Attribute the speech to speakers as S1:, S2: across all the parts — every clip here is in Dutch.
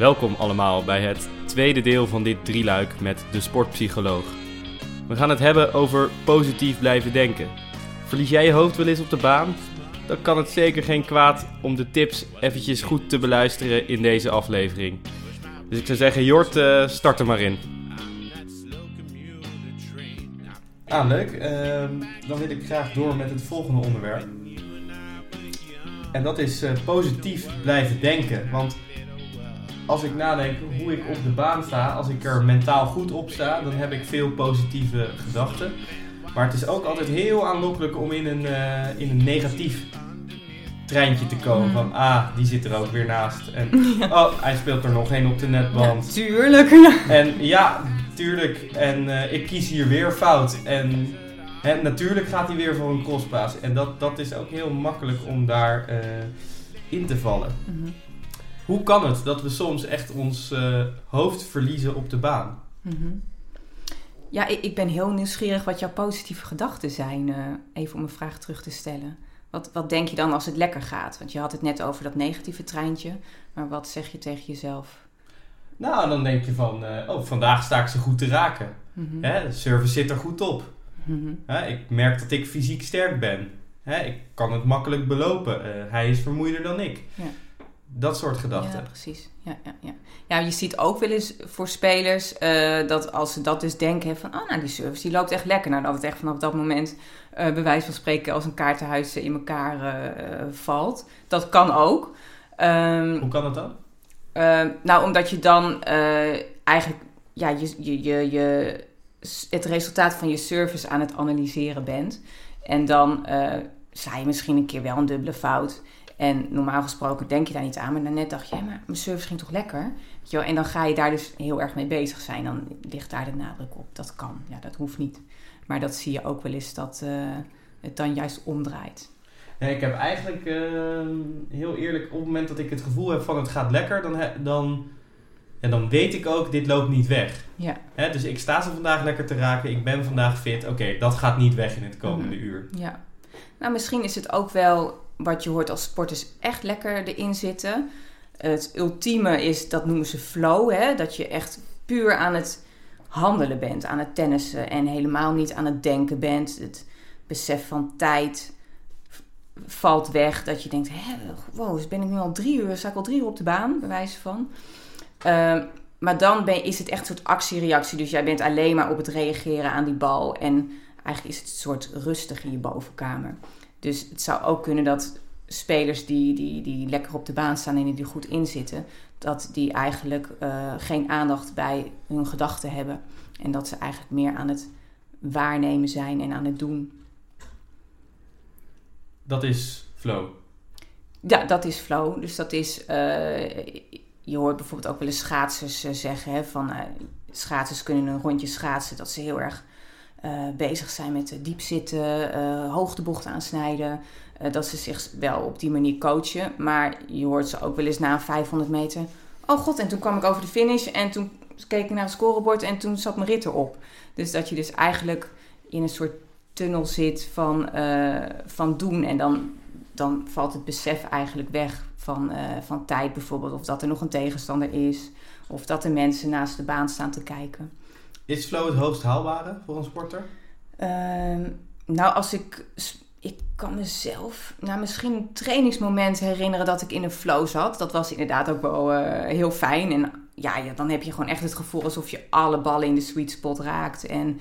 S1: Welkom allemaal bij het tweede deel van dit drieluik met de sportpsycholoog. We gaan het hebben over positief blijven denken. Verlies jij je hoofd wel eens op de baan? Dan kan het zeker geen kwaad om de tips eventjes goed te beluisteren in deze aflevering. Dus ik zou zeggen, Jort, uh, start er maar in.
S2: Ah, leuk. Ehm, dan wil ik graag door met het volgende onderwerp. En dat is uh, positief blijven denken. Want als ik nadenk hoe ik op de baan sta, als ik er mentaal goed op sta, dan heb ik veel positieve gedachten. Maar het is ook altijd heel aanlokkelijk om in een, uh, in een negatief treintje te komen.
S3: Mm.
S2: Van, ah, die zit er ook weer naast. En, oh, hij speelt er nog één op de netband.
S3: Ja, tuurlijk. Ja.
S2: En ja, tuurlijk. En uh, ik kies hier weer fout. En hè, natuurlijk gaat hij weer voor een crosspaas. En dat, dat is ook heel makkelijk om daar uh, in te vallen.
S3: Mm -hmm.
S2: Hoe kan het dat we soms echt ons uh, hoofd verliezen op de baan?
S3: Mm -hmm. Ja, ik, ik, ben heel nieuwsgierig wat jouw positieve gedachten zijn. even om een vraag terug te stellen. Wat, wat denk je dan als het lekker gaat? Want je had het net over dat negatieve treintje. Maar wat zeg je tegen jezelf?
S2: Nou, dan denk je van, uh, oh, vandaag sta ik ze goed te raken. Mm -hmm. Hè, de service zit er goed op.
S3: Mm -hmm.
S2: Hè, ik merk dat ik fysiek sterk ben. Hè, ik kan het makkelijk belopen. Uh, hij is vermoeider dan ik.
S3: Ja.
S2: Dat soort gedachten.
S3: Ja, precies. Ja, ja, ja. ja, je ziet ook wel eens voor spelers uh, dat als ze dat dus denken van, oh, nou die service die loopt echt lekker. Nou, dat het echt vanaf dat moment uh, bij wijze van spreken als een kaartenhuis in elkaar uh, valt. Dat kan ook. Um,
S2: Hoe kan dat dan?
S3: nou, omdat je dan eigenlijk ja, je, je, je, je, het resultaat van je service aan het analyseren bent. En dan sta je misschien een keer wel een dubbele fout. En normaal gesproken denk je daar niet aan, maar daarnet dacht je, ja, maar mijn service ging toch lekker? Weet je wel? En dan ga je daar dus heel erg mee bezig zijn. Dan ligt daar de nadruk op. Dat kan. Ja, dat hoeft niet. Maar dat zie je ook wel eens dat uh, het dan juist omdraait.
S2: Nee, ik heb eigenlijk uh, heel eerlijk, op het moment dat ik het gevoel heb van het gaat lekker, dan, dan, ja, dan weet ik ook, dit loopt niet weg.
S3: Ja.
S2: Hè, dus ik sta ze vandaag lekker te raken, ik ben vandaag fit. Oké, okay, dat gaat niet weg in het komende
S3: mm -hmm.
S2: uur.
S3: Ja. Nou, misschien is het ook wel wat je hoort als sporters echt lekker erin zitten. Het ultieme is, dat noemen ze flow, hè? dat je echt puur aan het handelen bent, aan het tennissen en helemaal niet aan het denken bent. Het besef van tijd valt weg, dat je denkt, Hé, wow, dus ben ik nu al drie uur, sta ik al drie uur op de baan, bij wijze van. Uh, maar dan ben, is het echt een soort actiereactie, dus jij bent alleen maar op het reageren aan die bal en eigenlijk is het een soort rustig in je bovenkamer. Dus het zou ook kunnen dat spelers die, die, die lekker op de baan staan en die er goed in zitten, dat die eigenlijk uh, geen aandacht bij hun gedachten hebben. En dat ze eigenlijk meer aan het waarnemen zijn en aan het doen.
S2: Dat is flow.
S3: Ja, dat is flow. Dus dat is. Uh, je hoort bijvoorbeeld ook wel eens schaatsers uh, zeggen: hè, van schaatsers kunnen een rondje schaatsen, dat ze heel erg uh, bezig zijn met diep zitten, uh, hoogtebocht aansnijden. Dat ze zich wel op die manier coachen. Maar je hoort ze ook wel eens na 500 meter. Oh god, en toen kwam ik over de finish en toen keek ik naar het scorebord en toen zat mijn rit erop. Dus dat je dus eigenlijk in een soort tunnel zit van, van doen. En dan, dan valt het besef eigenlijk weg van, van tijd bijvoorbeeld. Of dat er nog een tegenstander is. Of dat er mensen naast de baan staan te kijken.
S2: Is flow het hoogst haalbare voor een sporter?
S3: Uh, nou, als ik. Ik kan mezelf nou, misschien een trainingsmoment herinneren dat ik in een flow zat. Dat was inderdaad ook wel uh, heel fijn. En ja, ja, dan heb je gewoon echt het gevoel alsof je alle ballen in de sweet spot raakt. En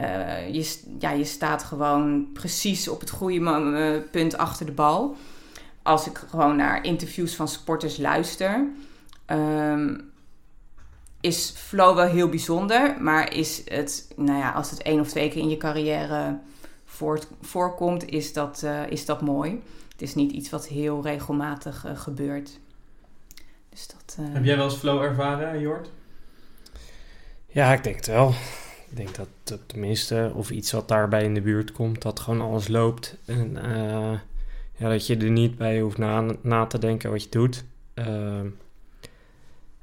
S3: uh, je, ja, je staat gewoon precies op het goede uh, punt achter de bal. Als ik gewoon naar interviews van sporters luister. Uh, is flow wel heel bijzonder, maar is het, nou ja, als het één of twee keer in je carrière voort, voorkomt, is dat, uh, is dat mooi. Het is niet iets wat heel regelmatig uh, gebeurt. Dus dat, uh...
S2: Heb jij wel eens flow ervaren, Jort?
S4: Ja, ik denk het wel. Ik denk dat, dat tenminste, of iets wat daarbij in de buurt komt, dat gewoon alles loopt. En ja, dat je er niet bij hoeft na, na te denken wat je doet.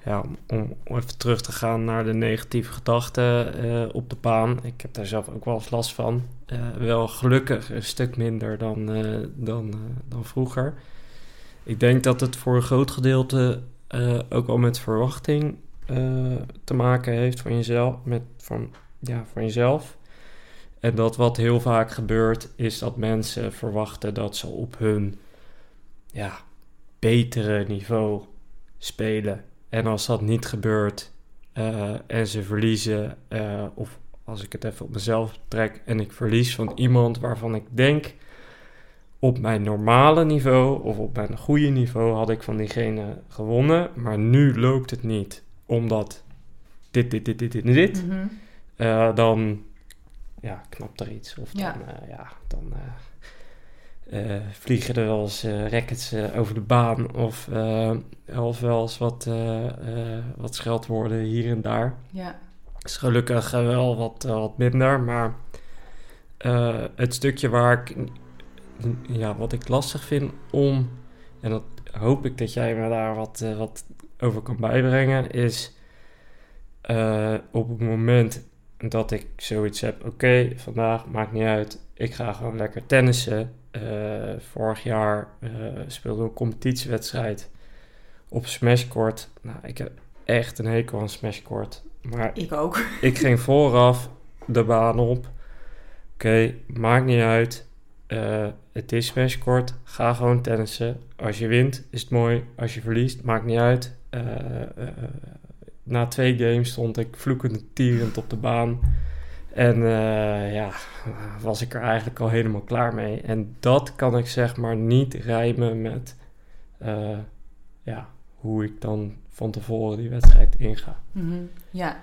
S4: Ja, om, even terug te gaan naar de negatieve gedachten uh, op de baan. Ik heb daar zelf ook wel eens last van. Uh, wel gelukkig een stuk minder dan, uh, dan, dan vroeger. Ik denk dat het voor een groot gedeelte eh, ook al met verwachting eh, te maken heeft van jezelf, met, van, ja, van jezelf. En dat wat heel vaak gebeurt, is dat mensen verwachten dat ze op hun ja, betere niveau spelen. En als dat niet gebeurt eh, en ze verliezen, eh, of als ik het even op mezelf trek en ik verlies van iemand waarvan ik denk op mijn normale niveau of op mijn goede niveau had ik van diegene gewonnen, maar nu loopt het niet omdat dit, dit, dit, dit, dit, dit,
S3: Mhm.
S4: eh, dan ja, knapt er iets. Of dan,
S3: Ja.
S4: ja. ja, dan eh, vliegen er wel eens eh, rackets eh, over de baan of, of wel eens wat, wat scheldwoorden hier en daar.
S3: Ja.
S4: is gelukkig eh, wel wat, wat minder, maar het stukje waar ik, ja, wat ik lastig vind om, en dat hoop ik dat jij me daar wat, wat over kan bijbrengen, is op het moment dat ik zoiets heb, oké, vandaag maakt niet uit, ik ga gewoon lekker tennissen. Eh, vorig jaar eh speelde ik een competitiewedstrijd op smashcourt. Nou, ik heb echt een hekel aan smashcourt. Maar
S3: Ik ook.
S4: ik ging vooraf de baan op. Oké, maakt niet uit. Eh, het is smashcourt. Ga gewoon tennissen. Als je wint, is het mooi. Als je verliest, maakt niet uit. Na twee games stond ik vloekend en tierend op de baan. En eh, ja, was ik er eigenlijk al helemaal klaar mee. En dat kan ik zeg maar niet rijmen met eh, ja, hoe ik dan van tevoren die wedstrijd inga.
S3: Mhm. Ja,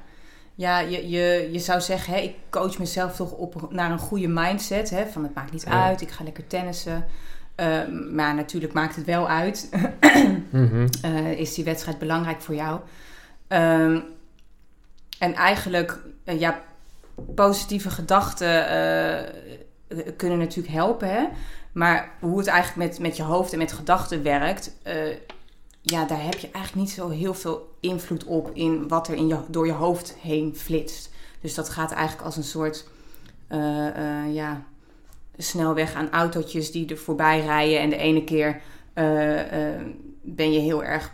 S3: ja je, je, je zou zeggen, hè, ik coach mezelf toch op naar een goede mindset. Hè, van het maakt niet
S4: Ja.
S3: uit, ik ga lekker tennissen. Eh, maar natuurlijk maakt het wel uit.
S4: Mhm.
S3: Is die wedstrijd belangrijk voor jou? Ehm, en eigenlijk, ja, positieve gedachten eh, kunnen natuurlijk helpen. Maar hoe het eigenlijk met, met je hoofd en met gedachten werkt, eh, ja, daar heb je eigenlijk niet zo heel veel invloed op in wat er in je, door je hoofd heen flitst. Dus dat gaat eigenlijk als een soort eh, ja, snelweg aan autootjes die er voorbij rijden. En de ene keer ben je heel erg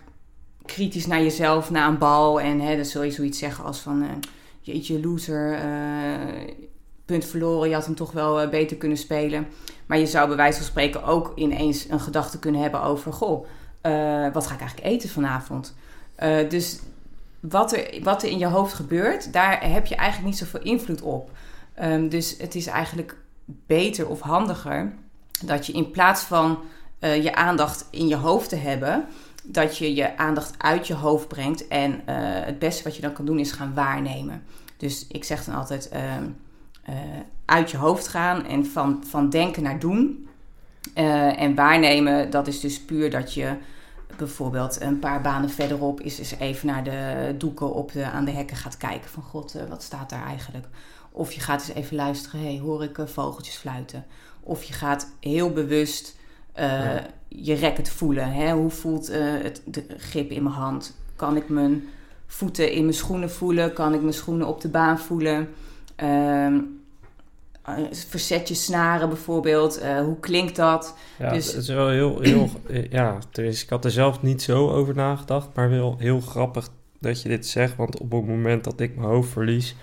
S3: kritisch naar jezelf, na een bal. En hè, dan zul je zoiets zeggen als van... jeetje, loser, eh, punt verloren. Je had hem toch wel eh, beter kunnen spelen. Maar je zou bij wijze van spreken ook ineens een gedachte kunnen hebben over... Goh, eh, wat ga ik eigenlijk eten vanavond? Dus wat er, wat er in je hoofd gebeurt, daar heb je eigenlijk niet zoveel invloed op. Ehm, dus het is eigenlijk beter of handiger dat je in plaats van je aandacht in je hoofd te hebben, dat je je aandacht uit je hoofd brengt. En eh, het beste wat je dan kan doen is gaan waarnemen. Dus ik zeg dan altijd ehm, eh, uit je hoofd gaan en van, van denken naar doen. Eh, en waarnemen, dat is dus puur dat je bijvoorbeeld een paar banen verderop is eens even naar de doeken op de, aan de hekken gaat kijken. Van god, wat staat daar eigenlijk? Of je gaat eens even luisteren, hey, hoor ik vogeltjes fluiten? Of je gaat heel bewust
S4: Ja.
S3: je racket voelen. Hè? Hoe voelt eh, het, de grip in mijn hand? Kan ik mijn voeten in mijn schoenen voelen? Kan ik mijn schoenen op de baan voelen? Ehm eh, verzetjes snaren bijvoorbeeld. eh, hoe klinkt dat?
S4: Ja,
S3: Dus-
S4: het is wel heel, heel eh, ja, ik had er zelf niet zo over nagedacht, maar wel heel grappig dat je dit zegt, want op het moment dat ik mijn hoofd verlies,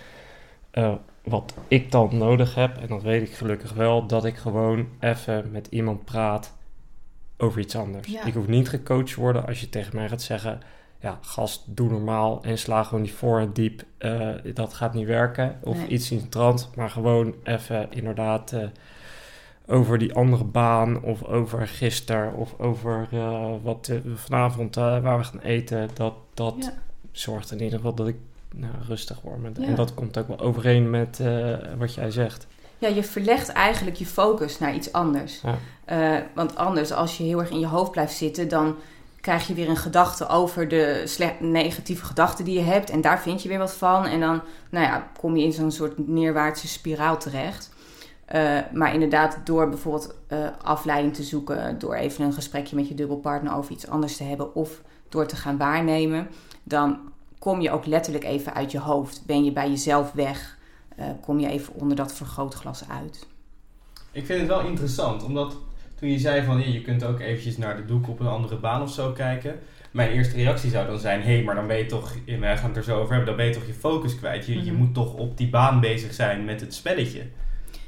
S4: eh, wat ik dan nodig heb, en dat weet ik gelukkig wel, dat ik gewoon even met iemand praat over iets anders.
S3: Ja.
S4: Ik hoef niet gecoacht te worden als je tegen mij gaat zeggen, ja, gast, doe normaal en sla gewoon die voorhand diep. Eh, dat gaat niet werken. Of
S3: Nee.
S4: iets in de trant, maar gewoon even inderdaad eh, over die andere baan of over gisteren of over eh, wat eh, vanavond waar we gaan eten. Dat, dat
S3: Ja.
S4: zorgt in ieder geval dat ik nou, rustig word.
S3: Ja.
S4: En dat komt ook wel overeen met wat jij zegt.
S3: Ja, je verlegt eigenlijk je focus naar iets anders.
S4: Ja.
S3: Eh, want anders, als je heel erg in je hoofd blijft zitten, dan krijg je weer een gedachte over de negatieve gedachten die je hebt. En daar vind je weer wat van. En dan nou ja, kom je in zo'n soort neerwaartse spiraal terecht. Eh, maar inderdaad, door bijvoorbeeld eh, afleiding te zoeken, door even een gesprekje met je dubbelpartner over iets anders te hebben, of door te gaan waarnemen, dan kom je ook letterlijk even uit je hoofd. Ben je bij jezelf weg? Eh, kom je even onder dat vergrootglas uit.
S2: Ik vind het wel interessant, omdat toen je zei van je kunt ook eventjes naar de doek op een andere baan of zo kijken. mijn eerste reactie zou dan zijn: hé, hey, maar dan ben je toch, wij gaan het er zo over hebben, dan ben je toch je focus kwijt. Je, je
S3: Mhm.
S2: moet toch op die baan bezig zijn met het spelletje.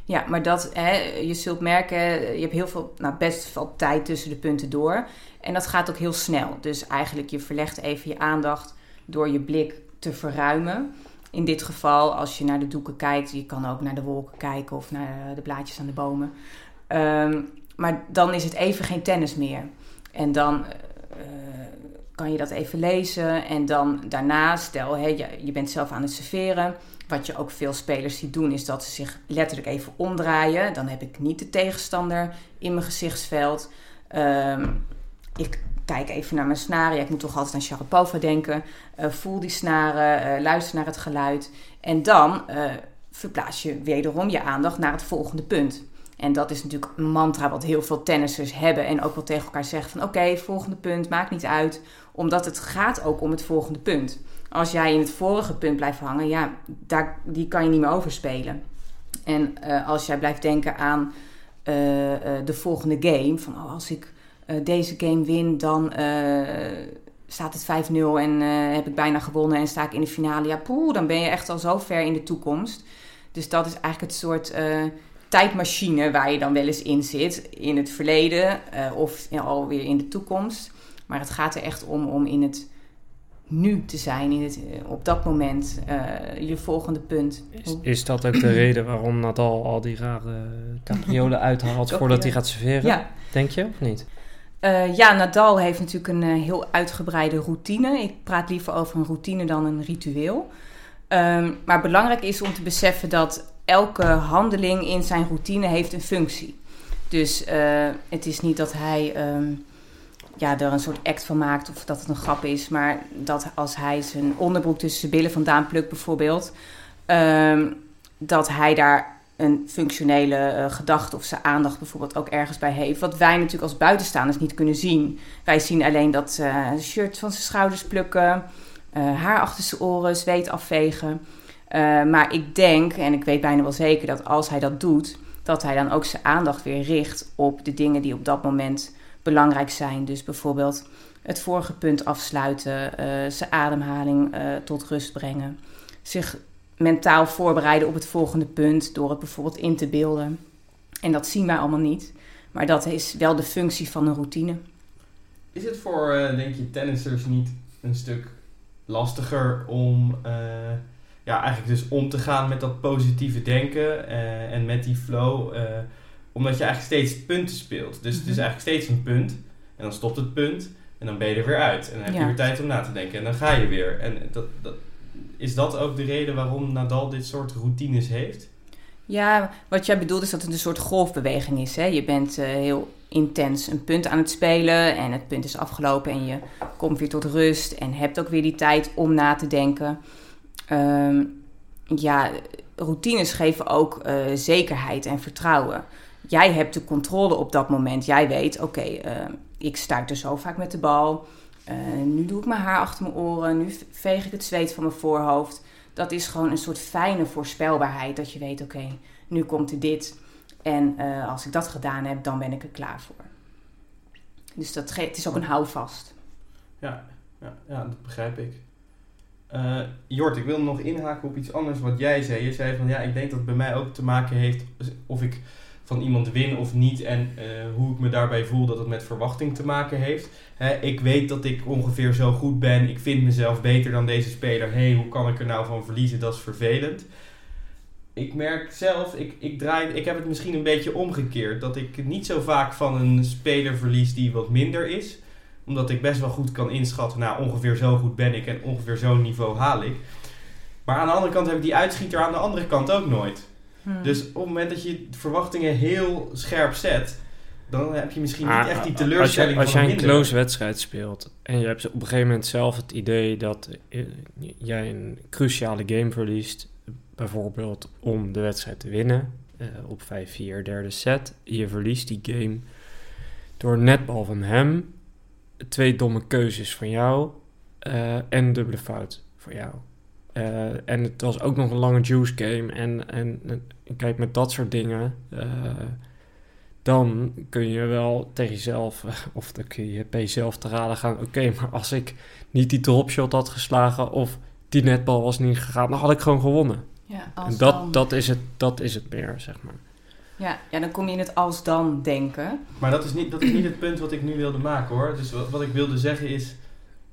S3: Ja, maar dat, hè, je zult merken, je hebt heel veel, nou best veel tijd tussen de punten door. En dat gaat ook heel snel. Dus eigenlijk, je verlegt even je aandacht door je blik te verruimen. In dit geval, als je naar de doeken kijkt, je kan ook naar de wolken kijken of naar de blaadjes aan de bomen. Ehm, maar dan is het even geen tennis meer. En dan eh, kan je dat even lezen. En dan daarna, stel je bent zelf aan het serveren. Wat je ook veel spelers ziet doen, is dat ze zich letterlijk even omdraaien. Dan heb ik niet de tegenstander in mijn gezichtsveld. Ehm, ik kijk even naar mijn snaren. Ja, ik moet toch altijd aan Sharapova denken. Eh, voel die snaren, eh, luister naar het geluid. En dan eh, verplaats je wederom je aandacht naar het volgende punt. En dat is natuurlijk een mantra wat heel veel tennissers hebben. En ook wel tegen elkaar zeggen van oké, volgende punt, maakt niet uit. Omdat het gaat ook om het volgende punt. Als jij in het vorige punt blijft hangen, ja, daar, die kan je niet meer overspelen. En als jij blijft denken aan de volgende game, van oh, als ik deze game win, dan eh, staat het 5-0 en eh, heb ik bijna gewonnen en sta ik in de finale. Ja, poeh, dan ben je echt al zo ver in de toekomst. Dus dat is eigenlijk het soort eh, tijdmachine waar je dan wel eens in zit. In het verleden eh, of ja, alweer in de toekomst. Maar het gaat er echt om om in het nu te zijn, in het, eh, op dat moment, eh, je volgende punt.
S4: Is, is dat ook de reden waarom Nadal al die rare capriolen uithaalt voordat hij gaat serveren?
S3: Ja,
S4: Denk je of niet?
S3: Eh, ja, Nadal heeft natuurlijk een eh, heel uitgebreide routine. Ik praat liever over een routine dan een ritueel. Ehm, maar belangrijk is om te beseffen dat elke handeling in zijn routine heeft een functie. Dus eh, het is niet dat hij ehm, ja, er een soort act van maakt of dat het een grap is. Maar dat als hij zijn onderbroek tussen zijn billen vandaan plukt bijvoorbeeld... ehm, dat hij daar een functionele eh, gedachte of zijn aandacht bijvoorbeeld ook ergens bij heeft. Wat wij natuurlijk als buitenstaanders niet kunnen zien. Wij zien alleen dat eh shirt van zijn schouders plukken, eh, haar achter zijn oren, zweet afvegen. Maar ik denk, en ik weet bijna wel zeker, dat als hij dat doet, dat hij dan ook zijn aandacht weer richt op de dingen die op dat moment belangrijk zijn. Dus bijvoorbeeld het vorige punt afsluiten, zijn ademhaling tot rust brengen, zich mentaal voorbereiden op het volgende punt door het bijvoorbeeld in te beelden. En dat zien wij allemaal niet. Maar dat is wel de functie van een routine.
S2: Is het voor, eh, denk je, tennissers niet een stuk lastiger om eh, ja, eigenlijk dus om te gaan met dat positieve denken eh, en met die flow? omdat je eigenlijk steeds punten speelt. Dus het is
S3: Mhm.
S2: eigenlijk steeds een punt en dan stopt het punt en dan ben je er weer uit. En dan heb je
S3: Ja.
S2: weer tijd om na te denken en dan ga je weer. En dat, dat, is dat ook de reden waarom Nadal dit soort routines heeft?
S3: Ja, wat jij bedoelt is dat het een soort golfbeweging is. Hè? Je bent eh, heel intens een punt aan het spelen en het punt is afgelopen en je komt weer tot rust en hebt ook weer die tijd om na te denken. Ehm, ja, routines geven ook eh, zekerheid en vertrouwen. Jij hebt de controle op dat moment. Jij weet, oké, eh, ik stuit er zo vaak met de bal. Eh, nu doe ik mijn haar achter mijn oren. Nu veeg ik het zweet van mijn voorhoofd. Dat is gewoon een soort fijne voorspelbaarheid. Dat je weet, oké, nu komt er dit. En eh, als ik dat gedaan heb, dan ben ik er klaar voor. Dus dat het is ook een houvast.
S2: Ja, ja, ja dat begrijp ik. Eh, Jort, ik wil nog inhaken op iets anders wat jij zei. Je zei van ja, ik denk dat het bij mij ook te maken heeft of ik van iemand win of niet en eh, hoe ik me daarbij voel dat het met verwachting te maken heeft. Ik weet dat ik ongeveer zo goed ben, ik vind mezelf beter dan deze speler. Hey, hoe kan ik er nou van verliezen? Dat is vervelend. Ik merk zelf, ik, ik, draai, ik heb het misschien een beetje omgekeerd. Dat ik niet zo vaak van een speler verlies die wat minder is omdat ik best wel goed kan inschatten, nou ongeveer zo goed ben ik en ongeveer zo'n niveau haal ik. Maar aan de andere kant heb ik die uitschieter aan de andere kant ook nooit.
S3: Hmm.
S2: Dus op het moment dat je verwachtingen heel scherp zet, dan heb je misschien niet
S4: Ah,
S2: echt die
S4: ah,
S2: teleurstelling
S4: Als, je, als
S2: van
S4: jij
S2: een
S4: close wedstrijd speelt en je hebt op een gegeven moment zelf het idee dat eh, jij een cruciale game verliest, bijvoorbeeld om de wedstrijd te winnen eh, op 5-4 derde set, je verliest die game door netbal van hem, twee domme keuzes van jou eh, en dubbele fout voor jou. Eh, en het was ook nog een lange juice game. En, en, en kijk, met dat soort dingen. eh, dan kun je wel tegen jezelf, of dan kun je bij jezelf te raden gaan. Oké, maar als ik niet die dropshot had geslagen of die netbal was niet gegaan, dan had ik gewoon gewonnen.
S3: Ja,
S4: En dat,
S3: dan.
S4: dat, is het, dat is het meer, zeg maar.
S3: Ja, ja, dan kom je in het als dan denken.
S2: Maar dat is, niet, dat is niet het punt wat ik nu wilde maken hoor. Dus wat, wat ik wilde zeggen is,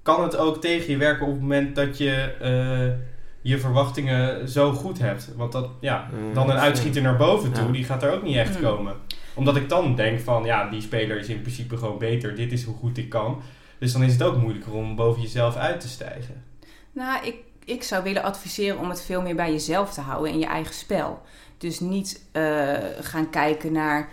S2: kan het ook tegen je werken op het moment dat je eh, je verwachtingen zo goed hebt? Want dat, ja,
S4: Mm,
S2: dan een uitschieter naar boven toe,
S4: Ja.
S2: die gaat er ook niet echt
S3: Mm.
S2: komen. Omdat ik dan denk van, ja, die speler is in principe gewoon beter. Dit is hoe goed ik kan. Dus dan is het ook moeilijker om boven jezelf uit te stijgen.
S3: Nou, ik, ik zou willen adviseren om het veel meer bij jezelf te houden en je eigen spel. Dus niet eh, gaan kijken naar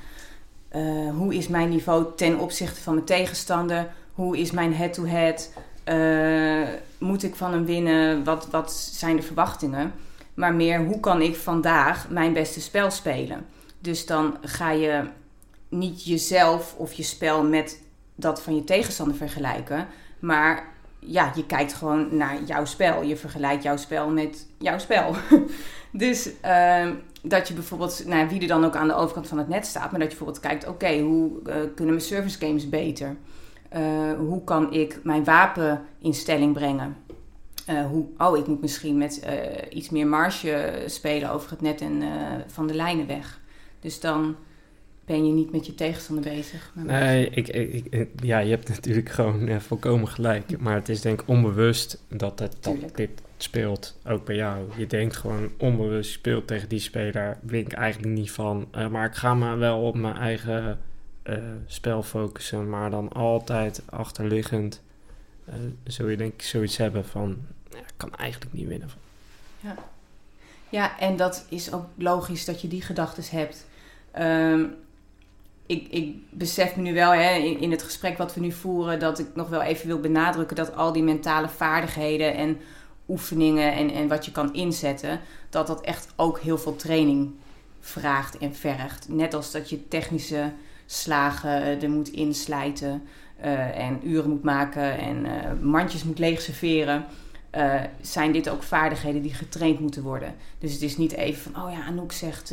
S3: eh, hoe is mijn niveau ten opzichte van mijn tegenstander, hoe is mijn head-to-head, Eh, moet ik van hem winnen, wat, wat zijn de verwachtingen. Maar meer hoe kan ik vandaag mijn beste spel spelen. Dus dan ga je niet jezelf of je spel met dat van je tegenstander vergelijken, maar ja, je kijkt gewoon naar jouw spel. Je vergelijkt jouw spel met jouw spel. dus ehm, dat je bijvoorbeeld, nou, wie er dan ook aan de overkant van het net staat, maar dat je bijvoorbeeld kijkt: oké, hoe eh, kunnen mijn service games beter? Eh, hoe kan ik mijn wapen in stelling brengen? Eh, hoe, oh, ik moet misschien met eh, iets meer marge spelen over het net en van de lijnen weg. Dus dan ben je niet met je tegenstander bezig.
S4: Nee, ik, ik, ik- ja, je hebt natuurlijk gewoon volkomen gelijk. Maar het is denk ik onbewust dat, het, dat dit speelt, ook bij jou. Je denkt gewoon onbewust, je speelt tegen die speler, win ik eigenlijk niet van. Maar ik ga me wel op mijn eigen eh, spel focussen. Maar dan altijd achterliggend eh, zul je denk ik zoiets hebben van... Ja, ik kan eigenlijk niet winnen. van.
S3: Ja, en dat is ook logisch dat je die gedachten hebt. Ehm, ik, ik besef me nu wel hè, in, in het gesprek wat we nu voeren, dat ik nog wel even wil benadrukken dat al die mentale vaardigheden en oefeningen en, en wat je kan inzetten, dat dat echt ook heel veel training vraagt en vergt. Net als dat je technische slagen eh, er moet inslijten eh, en uren moet maken en eh, mandjes moet leeg serveren. zijn dit ook vaardigheden die getraind moeten worden. Dus het is niet even van, oh ja, Anouk zegt,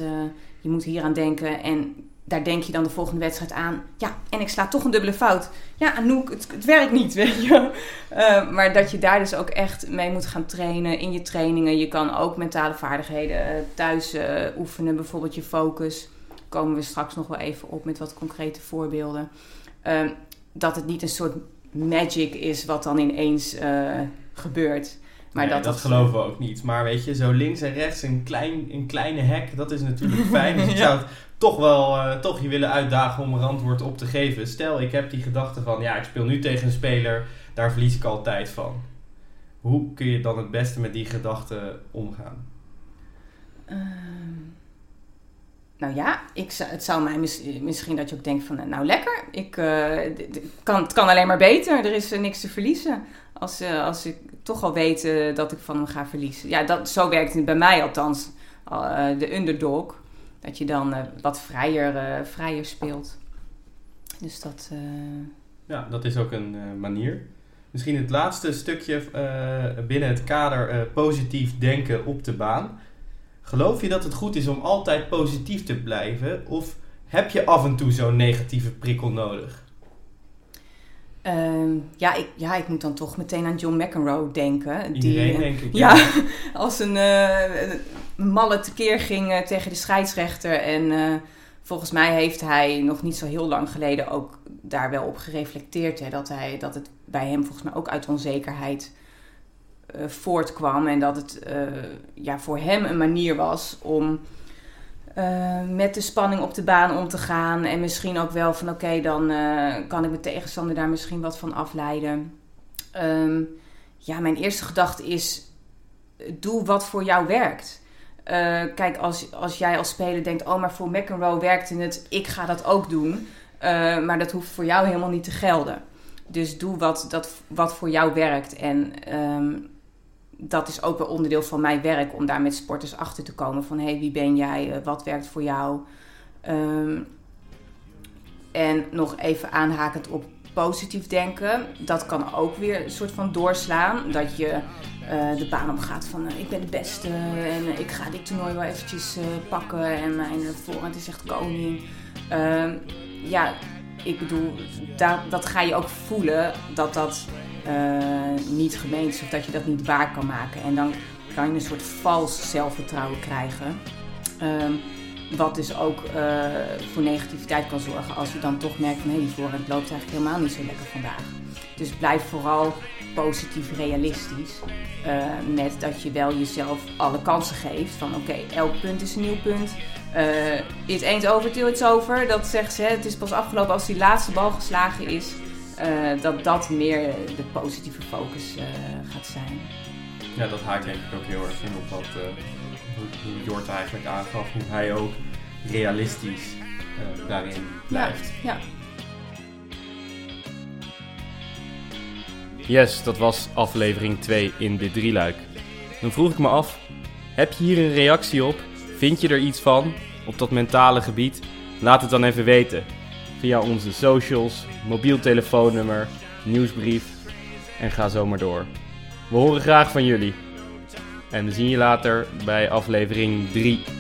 S3: je moet hier aan denken. En daar denk je dan de volgende wedstrijd aan. Ja, en ik sla toch een dubbele fout. Ja, Anouk, het, het werkt niet, weet je. Eh, maar dat je daar dus ook echt mee moet gaan trainen in je trainingen. Je kan ook mentale vaardigheden thuis oefenen. Bijvoorbeeld je focus. Komen we straks nog wel even op met wat concrete voorbeelden. Eh, dat het niet een soort magic is wat dan ineens eh, gebeurt. Maar
S2: Nee,
S3: dat,
S2: dat, geloven we ook niet. Maar weet je, zo links en rechts een, klein, een kleine hek, dat is natuurlijk fijn. Dus ik zou het toch wel eh, toch je willen uitdagen om een antwoord op te geven. Stel, ik heb die gedachte van, ja, ik speel nu tegen een speler, daar verlies ik altijd van. Hoe kun je dan het beste met die gedachte omgaan?
S3: Ehm, nou ja, ik het zou mij mis- misschien dat je ook denkt van, eh, nou lekker, ik, eh, kan, het kan alleen maar beter, er is eh, niks te verliezen. Als, eh, als ik toch al weet eh, dat ik van hem ga verliezen. Ja, dat, zo werkt het bij mij althans, eh, de underdog. Dat je dan eh, wat vrijer, eh, vrijer speelt. Dus dat... eh,
S2: Ja, dat is ook een eh, manier. Misschien het laatste stukje eh, binnen het kader eh, positief denken op de baan. Geloof je dat het goed is om altijd positief te blijven? Of heb je af en toe zo'n negatieve prikkel nodig?
S3: ehm, ja, ik, ja, ik moet dan toch meteen aan John McEnroe denken.
S2: Iedereen,
S3: eh,
S2: denk ik.
S3: Ja, als een een malle tekeer ging eh, tegen de scheidsrechter. En volgens mij heeft hij nog niet zo heel lang geleden ook daar wel op gereflecteerd. Hè, dat, hij, dat het bij hem volgens mij ook uit onzekerheid eh, voortkwam. En dat het eh, ja, voor hem een manier was om eh, met de spanning op de baan om te gaan. En misschien ook wel van oké, dan kan ik mijn tegenstander daar misschien wat van afleiden. Ehm, ja, mijn eerste gedachte is doe wat voor jou werkt. Kijk, als, als jij als speler denkt, oh, maar voor McEnroe werkte het, ik ga dat ook doen. Maar dat hoeft voor jou helemaal niet te gelden. Dus doe wat, dat, wat voor jou werkt. En ehm, dat is ook wel onderdeel van mijn werk, om daar met sporters achter te komen. Van, hey, wie ben jij? Eh, wat werkt voor jou? Ehm, en nog even aanhakend op positief denken. Dat kan ook weer een soort van doorslaan. Dat je eh, de baan opgaat van eh, ik ben de beste en ik ga dit toernooi wel eventjes pakken en mijn voorhand is echt koning. Ehm, ja, ik bedoel, dat, ga je ook voelen dat dat niet gemeend is of dat je dat niet waar kan maken. En dan kan je een soort vals zelfvertrouwen krijgen. Ehm, wat dus ook eh, voor negativiteit kan zorgen als je dan toch merkt van hé, die voorhand loopt eigenlijk helemaal niet zo lekker vandaag. Dus blijf vooral positief realistisch. Uh, met dat je wel jezelf alle kansen geeft. Van oké, elk punt is een nieuw punt. Uh, it's ain't over till it's over. Dat zegt ze. Het is pas afgelopen als die laatste bal geslagen is. Uh, dat dat meer de positieve focus gaat zijn.
S5: Ja, dat haakt denk ik ook heel erg in op wat hoe, hoe Jort eigenlijk aangaf. Hoe hij ook realistisch daarin blijft.
S3: Ja, ja.
S2: Yes, dat was aflevering 2 in dit drieluik. Dan vroeg ik me af, heb je hier een reactie op? Vind je er iets van op dat mentale gebied? Laat het dan even weten. Via onze socials, mobiel telefoonnummer, nieuwsbrief en ga zo maar door. We horen graag van jullie. En we zien je later bij aflevering 3.